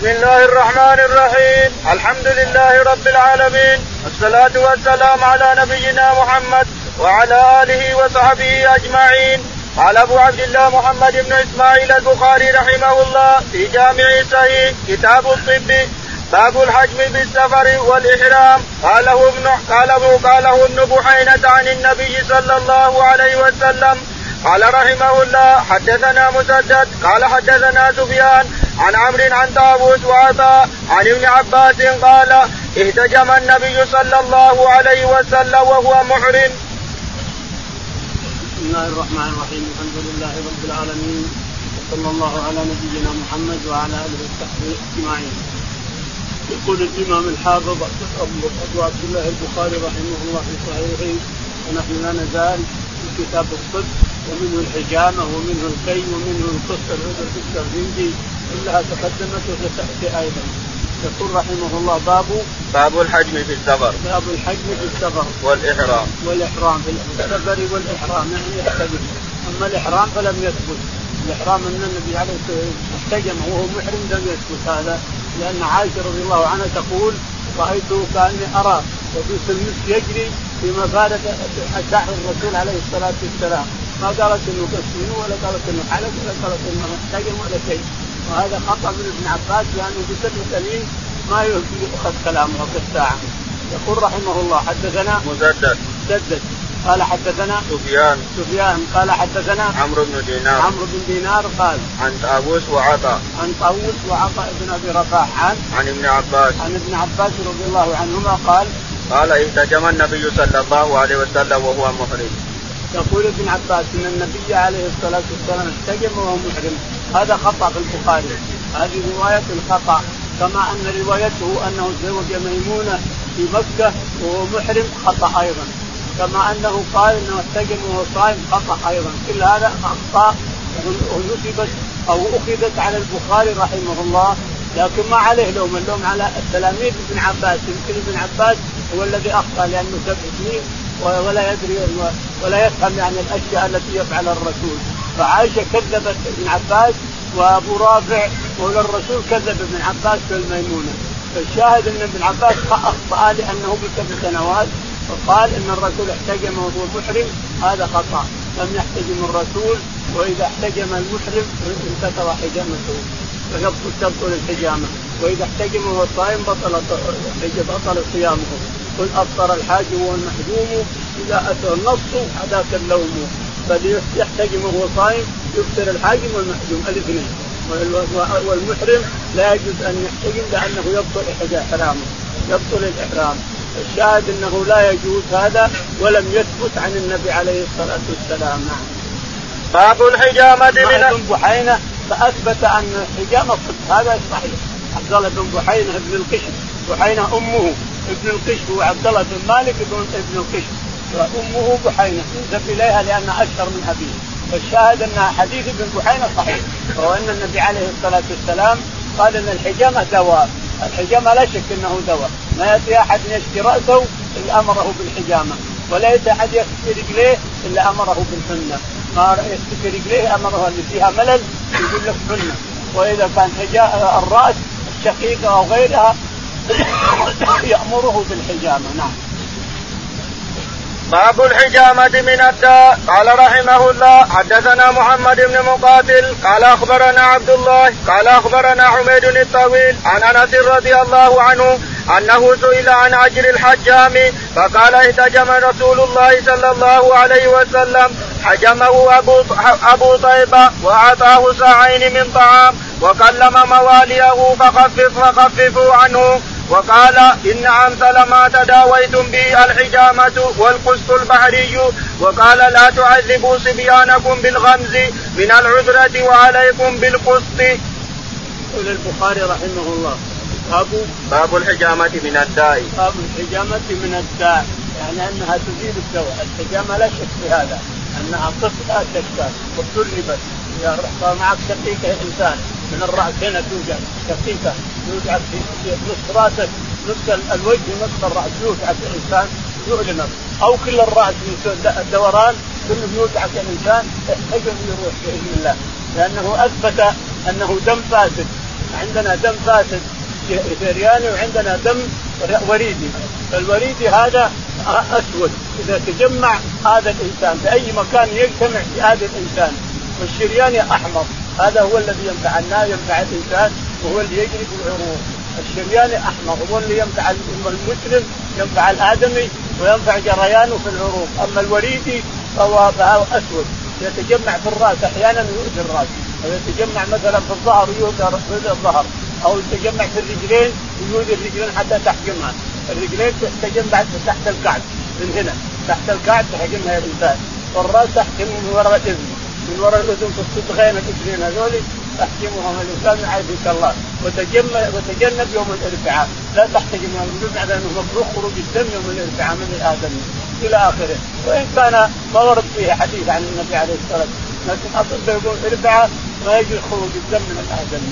بسم الله الرحمن الرحيم الحمد لله رب العالمين والصلاة والسلام على نبينا محمد وعلى آله وصحبه أجمعين قال أبو عبد الله محمد بن إسماعيل البخاري رحمه الله في جامع صحيح كتاب الطب باب الحجم بالسفر والإحرام قاله ابن قاله قاله ابن بحينة عن النبي صلى الله عليه وسلم قال رحمه الله حدثنا مسدد قال حدثنا سفيان عن عمرو عن طاووس وعطاء عن ابن عباس قال اهتجم النبي صلى الله عليه وسلم وهو محرم. بسم الله الرحمن الرحيم الحمد لله رب العالمين وصلى الله على نبينا محمد وعلى آله وصحبه أجمعين. يقول الإمام الحافظ أبو عبد الله البخاري رحمه الله في صحيحه ونحن لا نزال في كتاب الطب ومنه الحجامة ومنه الكي ومنه القصة الترجمجي كلها تقدمت وستاتي أيضا. يقول رحمه الله باب باب الحجم في السفر. باب الحجم في السفر. والإحرام. والإحرام في السفر والإحرام يعني يحتجم. أما الإحرام فلم يثبت. الإحرام أن النبي عليه احتجم وهو محرم لم يثبت هذا. لأن عائشة رضي الله عنها تقول رأيته كأني أرى وفي المسك يجري في مفادة شعر الرسول عليه الصلاة والسلام. ما قالت إنه كسر ولا قالت إنه حلق ولا قالت إنه احتجم ولا شيء؟ وهذا خطأ من ابن عباس لأنه بسبب سليم ما يؤخذ كلامه كالساعه يقول رحمه الله حدثنا مسدد مسدد قال حدثنا سفيان. سفيان. قال حدثنا عمرو بن دينار. عمرو بن دينار قال عن طاووس وعطاء. عن طاووس وعطاء بن أبي رباح. عن عن ابن عباس. عن ابن عباس رضي الله عنهما قال قال اهتجم النبي صلى الله عليه وسلم وهو محرم يقول ابن عباس إن النبي عليه الصلاة والسلام احتجم وهو محرم هذا خطأ في البخاري. هذه رواية الخطأ. كما أن روايته أنه تزوج ميمونة في مكة وهو محرم خطأ أيضا. كما أنه قال إنه احتجم وهو صائم خطأ أيضا. كل هذا اخطاء نسبت أو أخذت على البخاري رحمه الله. لكن ما عليه لوم. اللوم على التلاميذ ابن عباس. يمكن ابن عباس هو الذي أخطأ لأنه سبع سنين. ولا يدري ولا يفهم يعني الأشياء التي يفعلها الرسول. فعائشة كذبت ابن عباس وأبو رافع مولى الرسول كذب ابن عباس في الميمونه فالشاهد أن ابن عباس أخطأ لأنه بسبع سنوات وقال إن الرسول احتجم وهو محرم هذا خطأ. لم يحتجم الرسول وإذا احتجم المحرم انكسر حجامته. تبطل الحجامه وإذا احتجم وهو صائم بطل بطل صيامه. قل أفطر الحاج والمحجوم إذا أتى النص هذاك اللوم. بل يحتجم وهو صائم يفطر الحاجم والمحجوم الاثنين والمحرم لا يجوز أن يحتجم لأنه يبطل إحرامه. يبطل الإحرام. الشاهد أنه لا يجوز هذا ولم يثبت عن النبي عليه الصلاة والسلام. نعم. باب الحجامة من بحينة؟ فأثبت أن الحجامة صدق هذا صحيح. عبد الله بن بحينة ابن القشم. بحينه أمه ابن القشم وعبد الله بن مالك ابن القشم. وأمه بحينه ينسب إليها لأن أشهر من أبيه. والشاهد أن حديث ابن بحينه صحيح وهو أن النبي عليه الصلاة والسلام قال إن الحجامة دواء. الحجامة لا شك إنه دواء. ما يأتي أحد يشكي رأسه إلا أمره بالحجامة. ولا يأتي أحد يشكي رجليه إلا أمره بالحنة. ما يشتكي رجليه أمره اللي فيها ملل يقول لك حنة. وإذا كان الرأس الشقيقه أو غيرها يامره بالحجامة نعم. باب الحجامة من الداء. قال رحمه الله حدثنا محمد بن مقاتل. قال أخبرنا عبد الله. قال أخبرنا حميد الطويل عن أنس رضي الله عنه أنه سئل عن أجر الحجام فقال احتجم رسول الله صلى الله عليه وسلم. حجمه أبو, أبو طيبة وأعطاه ساعين من طعام وكلم مواليه فخفف فخففوا عنه. وقال إن أمثل ما تداويتم به الحجامة والقسط البحري. وقال لا تعذبوا صبيانكم بالغمز من العذرة وعليكم بالقسط. يقول البخاري رحمه الله. باب باب الحجامة من الداء. باب الحجامة من الداء. يعني أنها تزيل الدواء. الحجامة لا شك في هذا. أنها قسط لا شك. إذا معك شقيقة إنسان. من الرأس هنا توجد شقيقة يوجد في نصف رأسك نصف الوجه ونصف الرأس. يوجع الإنسان يؤلمك أو كل الرأس من الدوران كله يوجع الإنسان أجل يروح بإذن الله. لأنه أثبت أنه دم فاسد. عندنا دم فاسد شرياني وعندنا دم وريدي. فالوريدي هذا أسود. إذا تجمع هذا الإنسان في اي مكان يجتمع في هذا الإنسان والشرياني أحمر. هذا هو الذي ينفع الناس ينفع الإنسان وهو اللي يجري في العروق الشرياني احمر هو اللي ينفع المسلم ينفع الآدمي وينفع جريانه في العروق أما الوريدي فهو أسود. يتجمع في الرأس أحيانا يؤذي الرأس. ويتجمع مثلا في الظهر يؤذي الظهر. أو يتجمع في الرجلين ويؤذي الرجلين حتى تحجمها. الرجلين تتجمع تحت الكعب من هنا. تحت الكعب تحجمها الإنسان. والرأس تحكم من وراء الإذن. من وراء الأذن في الصدغين الإثنين هذول تحكمهم الانسان يعافيك الله. وتجنب وتجنب يوم الاربعاء لا تحتجم يوم الاربعاء لأنه مكروه خروج الدم يوم الاربعاء من الآدم إلى آخره. وإن كان ما ورد فيه حديث عن النبي عليه الصلاة والسلام لكن أصل يقول اربعاء ما يجوز خروج الدم من الآدم.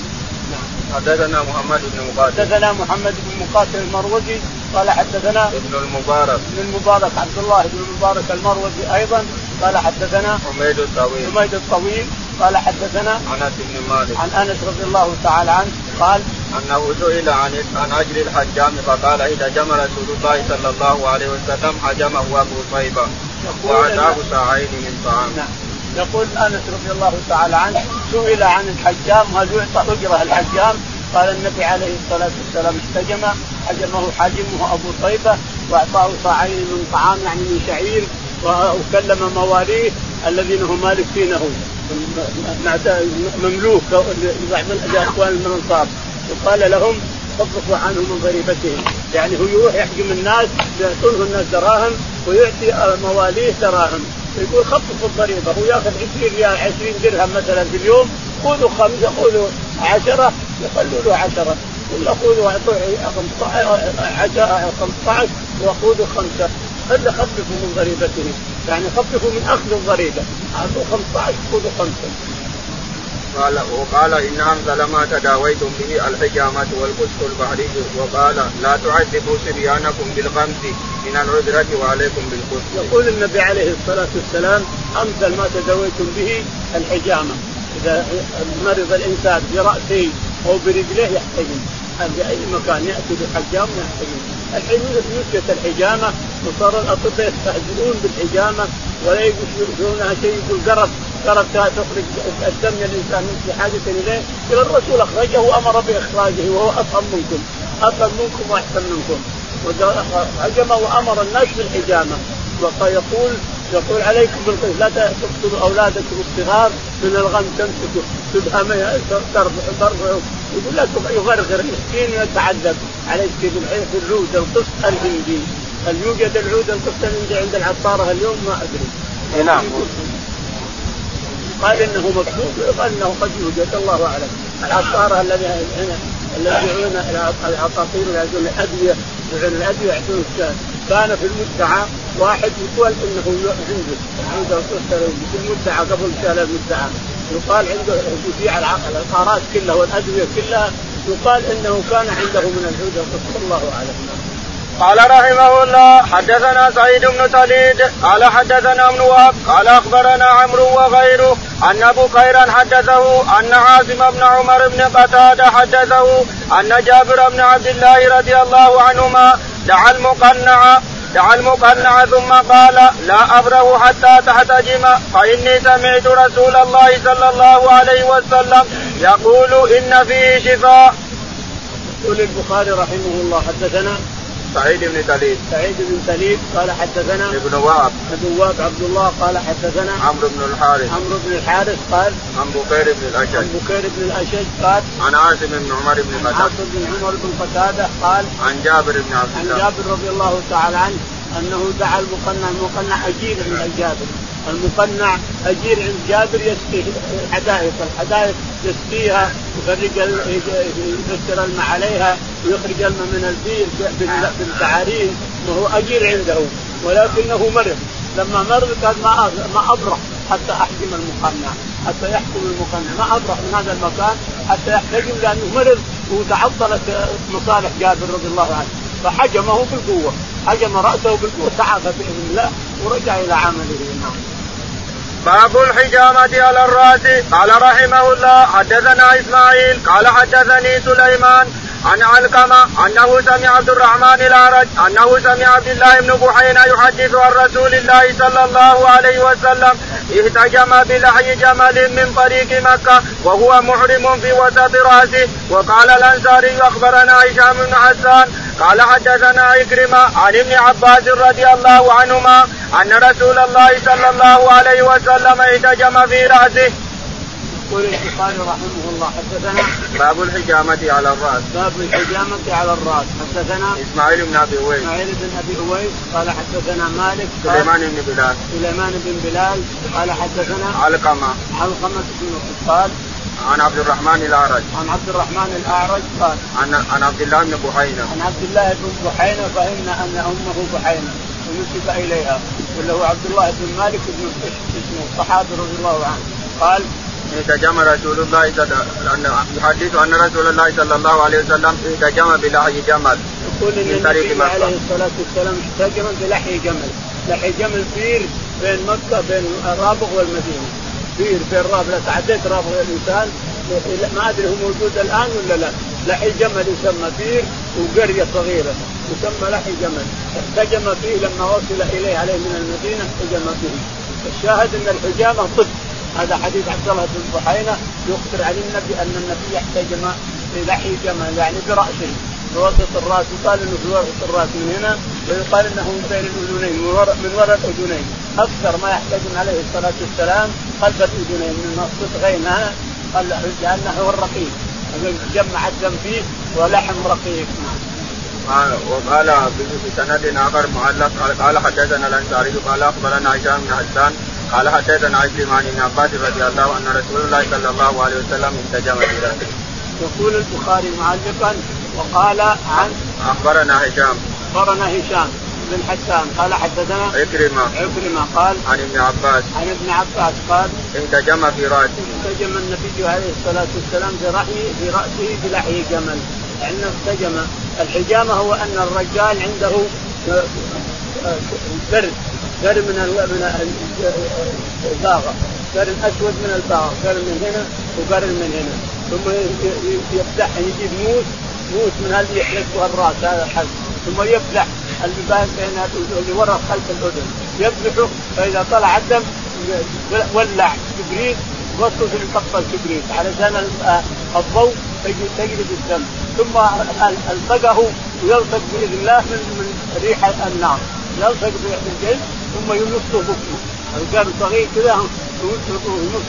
حدثنا محمد بن مقاتل. حدثنا محمد بن مقاتل المروزي قال حدثنا ابن المبارك. ابن المبارك عبد الله بن المبارك المروزي أيضا قال حدثنا حميد الطويل. حميد الطويل قال حدثنا أنس بن مالك. عن أنس رضي الله تعالى عنه قال أنه سئل عن عن اجر الحجام فقال إذا جمع رسول الله صلى الله عليه وسلم حجمه أبو طيبه واعطاه ساعين من طعام. نعم. يقول أنس رضي الله تعالى عنه سئل عن الحجام هل يعطى أجرة الحجام؟ قال النبي عليه الصلاة والسلام احتجم حجمه حاجمه أبو طيبه وأعطاه صاعين من طعام يعني من شعير. وكلم مواليه الذين هم مالكينه مملوك لإخوان الانصار وقال لهم خففوا عنه من ضريبتهم يعني هو يروح يحجم الناس يعطونه الناس دراهم ويعطي مواليه دراهم. يقول خففوا الضريبة. هو ياخذ 20 ريال 20 درهم مثلا في اليوم خذوا خمسة خذوا عشرة يخلوا له عشره ولا خذوا 15 15 وخذوا خمسة. هذا خففوا من ضريبتهم يعني خففوا من أخذ الضريبه أعطوا 15 خذوا خمسة. قال وقال إن أنزل ما تداويتم به الحجامة والقسط البحري وقال لا تعذبوا سريانكم بالخمس من العذرة وعليكم بالقسط. يقول النبي عليه الصلاة والسلام أمثل ما تداويتم به الحجامة. إذا مرض الإنسان برأسه أو برجليه يحتجم. في أي مكان يأتي بحجام يحتجم الحين نسيت الحجامة وصار الأطباء يستهزئون بالحجامة ولا يقولونها شيء يقول قرب قرب تخرج الدم من الإنسان في حاجة إليه. إلى الرسول أخرجه وأمر بإخراجه وهو أفهم منكم أفهم منكم وأحسن منكم. هجم وأمر الناس بالحجامة. ويقول يقول عليكم بالقسط لا تقتلوا أولادكم الصغار من الغم تمسكوا تبهمها ترفع يقول لا يغرغر مسكين ويتعذب عليك في العود القسط الهندي هل يوجد العود القسط الهندي عند العطارة اليوم؟ ما أدري. نعم. قال إنه مكتوب وقال انه قد يوجد الله أعلم. العطارة الذي الذي يدعون إلى العصافير ويعطون الادويه يدعون الأدوية يعطون كان في المدعى واحد يقول إنه عنده عنده في المدعى قبل شهر المدعى. يقال عنده يبيع العقارات كلها والأدوية كلها يقال إنه كان عنده من العود الله أعلم. قال رحمه الله حدثنا سعيد بن تليد قال حدثنا ابن وهب قال أخبرنا عمرو وغيره أن أبو خيرا حدثه أن عاصم بن عمر بن قتادة حدثه أن جابر بن عبد الله رضي الله عنهما دعا المقنع دعا المقنع ثم قال لا أبره حتى تحتجم فإني سمعت رسول الله صلى الله عليه وسلم يقول إن فيه شفاء. يقول البخاري رحمه الله حدثنا سعيد بن سليم. سعيد بن سليم قال حدثنا ابن وهب. ابن وهب عبد الله قال حدثنا عمرو بن الحارث. عمرو بن الحارث قال عن بكير بن الأشج. عن بكير بن الأشج قال عن عاصم بن عمر بن قتادة. عاصم بن عمر بن قتادة قال عن جابر بن عبد عن الله. جابر رضي الله تعالى عنه أنه دعا المقنع المقنع اجير عند جابر. المقنع أجير عند جابر يسقي الحدائق الحدائق يسقيها يفرق يفسر الماء عليها ويخرج الماء من البير بالبعارين وهو أجير عنده ولكنه مرض. لما مرض قال ما ما أبرح حتى احكم المقنع حتى يحكم المقنع ما أبرح من هذا المكان حتى يحتجم لأنه مرض وتعطلت مصالح جابر رضي الله عنه. فحجمه بالقوة حجم رأسه بالقوة تعافى باذن الله ورجع إلى عمله. نعم. باب الحجامة على الرأس. قال رحمه الله حدثنا إسماعيل قال حدثني سليمان عن علقمة أنه سمع عبد الرحمن الأعرج أنه سمع عبد الله بن بحينا يحدث عن رسول الله صلى الله عليه وسلم اهتجم بلحي جمل من طريق مكة وهو محرم في وسط رأسه. وقال الأنصاري أخبرنا هشام بن حسان قال حدثنا عكرمة عن ابن عباس رضي الله عنهما أن رسول الله صلى الله عليه وسلم اهتجم في رأسه. يقول البخاري رحمه الله حدثنا باب الحجامة على الرأس. باب الحجامة على الرأس. حدثنا إسماعيل بن أبي أويس. إسماعيل بن أبي أويس قال حدثنا مالك سليمان بن بلال. سليمان بن بلال قال حدثنا علقمة. علقمة بن قال عن عبد الرحمن الأعرج. عن عبد الرحمن الأعرج قال عن عن عبد الله بن بحينة. عن عبد الله بن بحينة فإن أن أمه بحينة ونسب إليها. واللي هو عبد الله بن مالك بن اسمه الصحابي رضي الله عنه. قال احتجم رسول الله صلى يحدث أن رسول الله صلى الله عليه وسلم احتجم بلحي جمل. يقول إن النبي عليه الصلاة والسلام احتجم بلحي جمل، لحي جمل بير بين مكه بين رابغ والمدينة، بير بين رابغ لا تعديت رابغ الإنسان ما أدري هو موجود الآن ولا لا، لحي جمل يسمى بير وقرية صغيرة. يسمى لحي جمل، احتجم فيه لما وصل إليه عليه من المدينة احتجم فيه. الشاهد إن الحجامة طب. هذا حديث عبد الله بن بحينة يخبر عن النبي أن النبي احتجم بلحي جمل يعني برأسه. بوسط الرأس يقال إنه في وسط الرأس من هنا ويقال إنه من بين الأذنين من وراء من وراء الأذنين. أكثر ما يحتجم عليه الصلاة والسلام خلف الأذنين من نصف غينها لأنه هو الرقيق. جمع الدم فيه ولحم رقيق. وقال في سند اخر معلق قال حدثنا الأنصاري قال أخبرنا هشام بن حسان قال حدثنا عكرمة عن ابن عباس رضي الله ان رسول الله صلى الله عليه وسلم انتجم براسه. يقول البخاري معلقا وقال عن أخبرنا هشام. أخبرنا هشام بن حسان. قال حدثنا عكرمة. عكرمة قال عن ابن عباس. عن ابن عباس قال انتجم في رأسه. انتجم النبي عليه الصلاة والسلام برحمه في رأسه بلحي جمل. لأنه انتجم. الحجامة هو أن الرجال عنده برد. قرن من من الباغة. قرن اسود من الباغة. قرن من هنا وقرن من هنا. ثم يفتح يجيب موس. موس من هذه يحلقها الرأس هذا الحلق. ثم يفلح اللي بين اللي ورا خلف الأذن. يفلحه فإذا طلع الدم ولع كبريت وصل القطه الكبريت علشان الضوء تجلب الدم. ثم الصقه ويلصق بإذن الله من من ريح النار. يلصق بالجلد ثم يمصه بكره. القلب صغير كذا يمص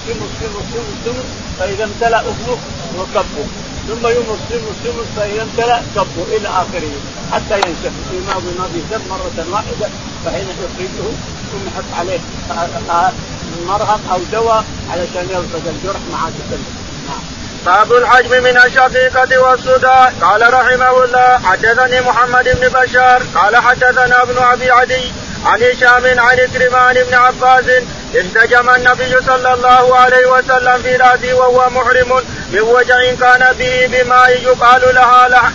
يمص يمص يمص فإذا امتلأ اذنه وكبه. ثم يمص يمص يمص فإذا امتلأ كبه إلى آخره. حتى ينشف. في ماضي ماضي دم مرة واحدة فحين يخرجه ثم يحط عليه مرهم أو دواء علشان يلصق الجرح مع تسلم باب الحجم من الشقيقة والصداع قال رحمه الله حدثني محمد بن بشار قال حدثنا ابن أبي عدي عن هشام عن كريم عن ابن عباس. احتجم النبي صلى الله عليه وسلم في رأسه وهو محرم من وجع كان به بماء يقال لها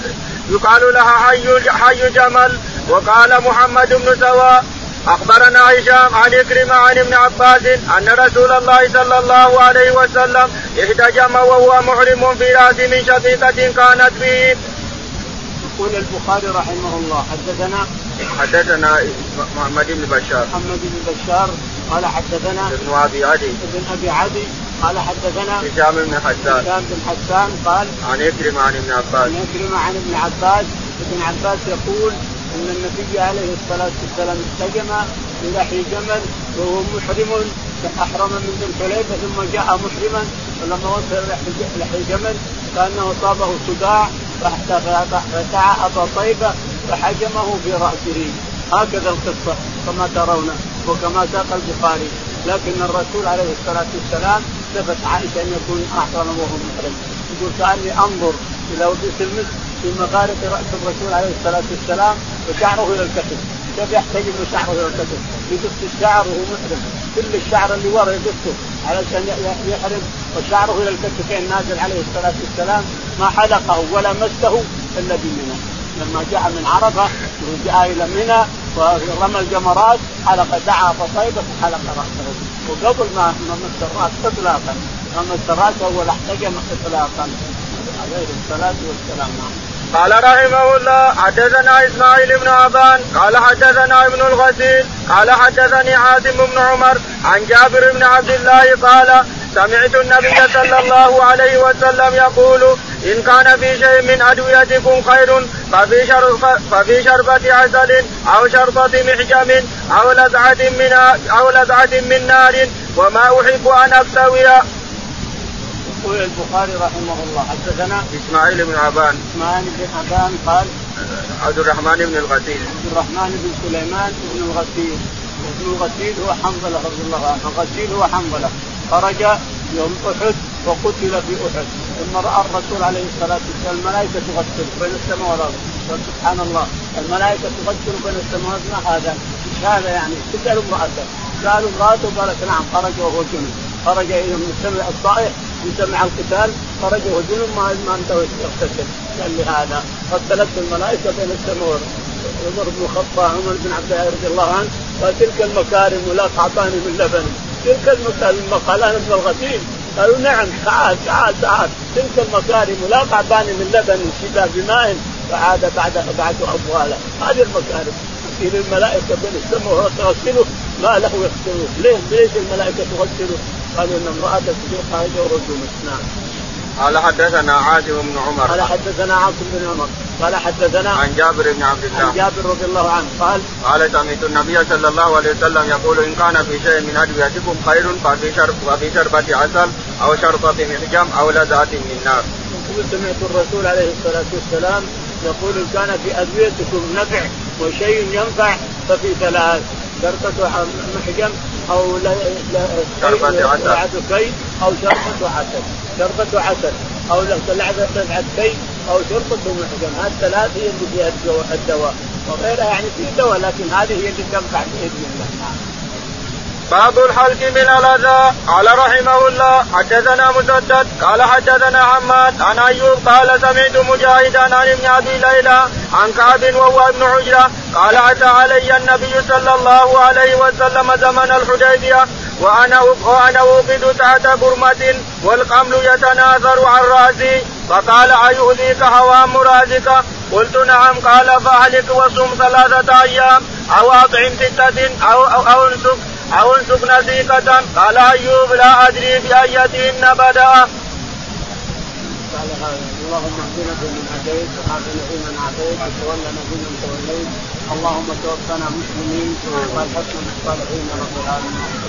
يقال لها حي حي جمل. وقال محمد بن سواء أخبرنا هشام عن كريم عن ابن عباس أن رسول الله صلى الله عليه وسلم احتجم وهو محرم في رأس من شقيقة كانت به. يقول البخاري رحمه الله حدثنا حدثنا محمد بن بشار. محمد بن بشار قال حدثنا ابن أبي عدي. ابن أبي عدي قال حدثنا هشام بن حسان. هشام بن حسان قال عن إكرم عن ابن عباس. عن إكرم عن ابن عباس ابن عباس يقول إن النبي عليه الصلاة والسلام استجم بلحي جمل وهو محرم احرم من ذي الحليفة ثم جاء محرما فلما وصل لحي جمل كانه أصابه صداع فسعى ابا طيبه فحجمه في راسه هكذا القصة كما ترون وكما ساق البخاري. لكن الرسول عليه الصلاة والسلام ثبت عائشة أن يكون أحرم وهو محرم. يقول كاني أنظر إلى وجه المسك في مغارة رأس الرسول عليه الصلاة والسلام وشعره إلى الكتف. كيف يحتجب شعره إلى الكتف؟ يقص الشعر وهو محرم. كل الشعر اللي ورا يقصه علشان يحرم. وشعره إلى الكتفين نازل عليه الصلاة والسلام. ما حلقه ولا مسه إلا بمنى. لما جاء من عرفة وجاء إلى منى ورمى الجمرات حلق دعا فصيبه فحلق رأسه. وقبل ما ما مس الرأس اطلاقا ما مس الراس اول احتجم اطلاقا. عليه الصلاة والسلام. نعم. قال رحمه الله حدثنا إسماعيل بن أبان قال حدثنا ابن الغسيل قال حدثني عاصم بن عمر عن جابر بن عبد الله قال سمعت النبي صلى الله عليه وسلم يقول إن كان في شيء من أدويتكم خير ففي ففي شربة عسل أو شربة محجم أو لذعة من أو لذعة من نار وما أحب أن اكتوي يقول البخاري رحمه الله حدثنا إسماعيل بن عبان. إسماعيل بن عبان قال عبد الرحمن بن الغسيل عبد الرحمن بن سليمان بن الغسيل وابن الغسيل هو حنظلة رضي الله عنه. الغسيل هو حنظلة. خرج يوم أحد وقتل في أحد. ثم رأى الرسول عليه الصلاة والسلام الملائكة تغسل بين السماء والأرض. سبحان الله. الملائكة تغسل بين السماوات ما هذا؟ إيش هذا يعني؟ تسال امرأته. سالوا امرأته قالت نعم خرج وهو جنب. خرج إلى من سمع الطائح سمع القتال خرج وجنب ما ما يغتسل. قال لي هذا. قتلت الملائكة بين السماء عمر بن الخطاب عمر بن عبد الله رضي الله عنه قال تلك المكارم ولا تعطاني من لبن. تلك المكارم قال أنا ابن الغسيل. قالوا نعم تعال تعال تعال. تلك المكارم لا تعطاني من لبن شباب بماء. فعاد بعد بعد أبواله. هذه المكارم. يصير الملائكة بين السماء تغسله ما له يغسله. ليه؟ ليش الملائكة تغسله؟ قالوا إن امراه تجيء خارجه ورجل نعم. قال حدثنا عاصم بن عمر. قال حدثنا عاصم بن عمر. قال حدثنا عن جابر بن عبد الله. عن جابر رضي الله عنه. قال قال سمعت النبي صلى الله عليه وسلم يقول إن كان في شيء من أدويتكم خير ففي شرب وفي شربة عسل أو شربة محجم أو لذات من نار. يقول سمعت الرسول عليه الصلاة والسلام يقول إن كان في أدويتكم نفع وشيء ينفع ففي ثلاث. شربة محجم أو شربة عسل كي أو شربة عسل شربة عسل أو لذعة كي أو شربة محجم هذه الثلاث هي اللي فيها الدواء. وغيرها يعني في دواء لكن هذه هي اللي تنفع بإذن الله. باب الحلق من الأذى. قال رحمه الله حدثنا مسدد. قال حدثنا حماد عن أيوب قال سمعت مجاهدا عن ابن أبي ليلى عن كعب وهو ابن عجرة. قال اتى علي النبي صلى الله عليه وسلم زمن الحديبية وأنا وأنا أوقد تحت برمة والقمل يتناثر عن رأسي. فقال ايؤذيك هوام رأسك؟ قلت نعم. قال فأهلك وصم ثلاثة أيام أو اطعم ستة أو أو, أنسك. أو انسك نسيقة قال أيوب لا أدري بايتهن بدا. قال اللهم اهدنا فيمن هديت وعافنا فيمن عافيت وتولنا فيمن توليت. اللهم توفنا مسلمين والحسن بالصالحين رب العالمين.